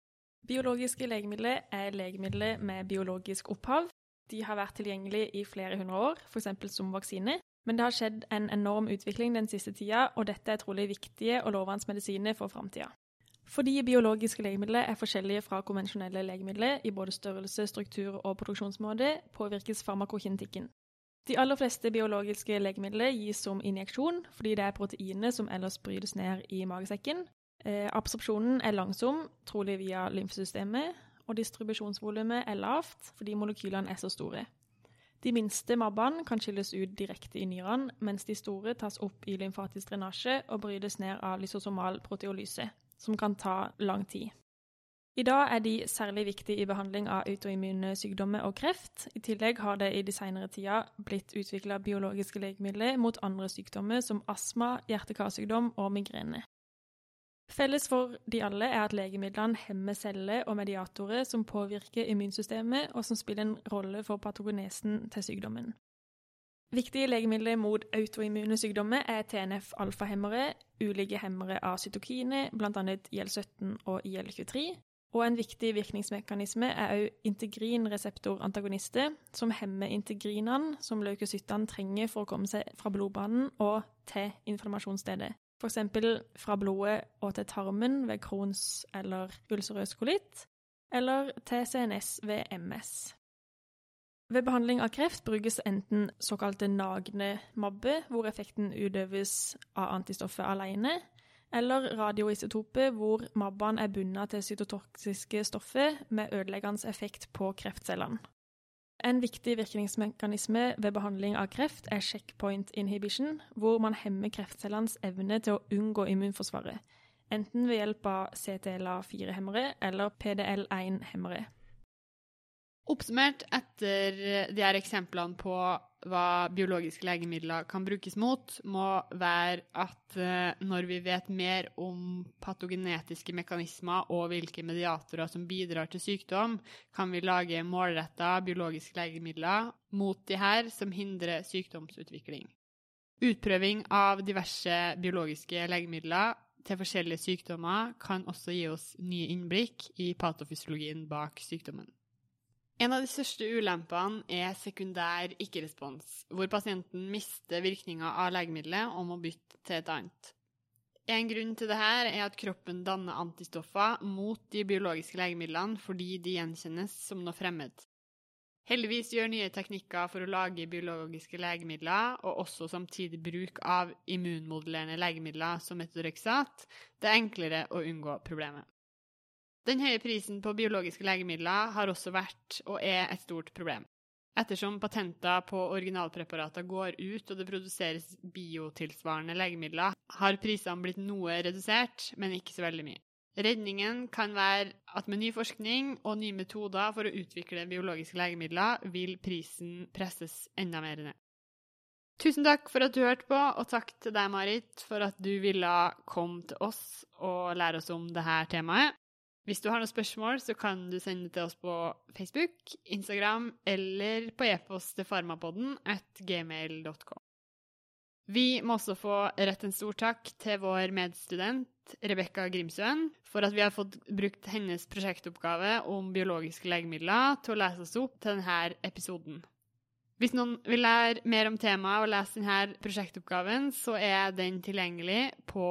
Speaker 3: Biologiske legemidler er legemidler med biologisk opphav. De har vært tilgjengelige i flere hundre år, f.eks. som vaksine. Men det har skjedd en enorm utvikling den siste tida, og dette er trolig viktige og lovende medisiner for framtida. Fordi biologiske legemidler er forskjellige fra konvensjonelle legemidler i både størrelse, struktur og produksjonsmåte, påvirkes farmakokinetikken. De aller fleste biologiske legemidler gis som injeksjon, fordi det er proteinene som ellers brytes ned i magesekken, Eh, absorpsjonen er langsom, trolig via lymfesystemet, og distribusjonsvolumet er lavt fordi molekylene er så store. De minste mabbene kan skilles ut direkte i nyrene, mens de store tas opp i lymfatisk drenasje og brytes ned av lysosomal proteolyse, som kan ta lang tid. I dag er de særlig viktige i behandling av autoimmune sykdommer og kreft. I tillegg har det i de senere tida blitt utvikla biologiske legemidler mot andre sykdommer som astma, hjerte-karsykdom og migrene. Felles for de alle er at legemidlene hemmer celler og mediatorer som påvirker immunsystemet, og som spiller en rolle for patogenesen til sykdommen. Viktige legemidler mot autoimmune sykdommer er TNF-alfahemmere, ulike hemmere av cytokine, bl.a. IL-17 og IL-23, og en viktig virkningsmekanisme er òg integrinreseptorantagonister, som hemmer integrinene som leukocyttene trenger for å komme seg fra blodbanen og til inflammasjonsstedet. F.eks. fra blodet og til tarmen ved Crohns eller ulcerøs kolitt, eller til CNS ved MS. Ved behandling av kreft brukes enten såkalte nagne mabber, hvor effekten utøves av antistoffet alene, eller radioisotoper, hvor mabbene er bundet til cytotoksiske stoffer med ødeleggende effekt på kreftcellene. En viktig virkningsmekanisme ved behandling av kreft er checkpoint inhibition, hvor man hemmer kreftcellenes evne til å unngå immunforsvaret, enten ved hjelp av CTLA4-hemmere eller PDL1-hemmere.
Speaker 1: Oppsummert etter de her eksemplene på hva biologiske legemidler kan brukes mot, må være at eh, når vi vet mer om patogenetiske mekanismer og hvilke mediatorer som bidrar til sykdom, kan vi lage målretta biologiske legemidler mot de her som hindrer sykdomsutvikling. Utprøving av diverse biologiske legemidler til forskjellige sykdommer kan også gi oss nye innblikk i patofysiologien bak sykdommen. En av de største ulempene er sekundær ikke-respons, hvor pasienten mister virkninga av legemiddelet og må bytte til et annet. En grunn til dette er at kroppen danner antistoffer mot de biologiske legemidlene fordi de gjenkjennes som noe fremmed. Heldigvis gjør nye teknikker for å lage biologiske legemidler, og også samtidig bruk av immunmodulerende legemidler som metodorexat, det er enklere å unngå problemet. Den høye prisen på biologiske legemidler har også vært og er et stort problem. Ettersom patenter på originalpreparater går ut og det produseres biotilsvarende legemidler, har prisene blitt noe redusert, men ikke så veldig mye. Redningen kan være at med ny forskning og nye metoder for å utvikle biologiske legemidler, vil prisen presses enda mer ned. Tusen takk for at du hørte på, og takk til deg, Marit, for at du ville komme til oss og lære oss om dette temaet. Hvis du har noen spørsmål, så kan du sende det til oss på Facebook, Instagram eller på e-post til farmapodden at gmail.com. Vi må også få rett en stor takk til vår medstudent Rebekka Grimsøen for at vi har fått brukt hennes prosjektoppgave om biologiske legemidler til å lese oss opp til denne episoden. Hvis noen vil lære mer om temaet og lese denne prosjektoppgaven, så er den tilgjengelig på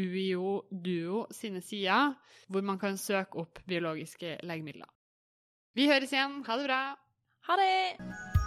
Speaker 1: UiO Duo sine sider, hvor man kan søke opp biologiske legemidler. Vi høres igjen. Ha det bra.
Speaker 3: Ha det!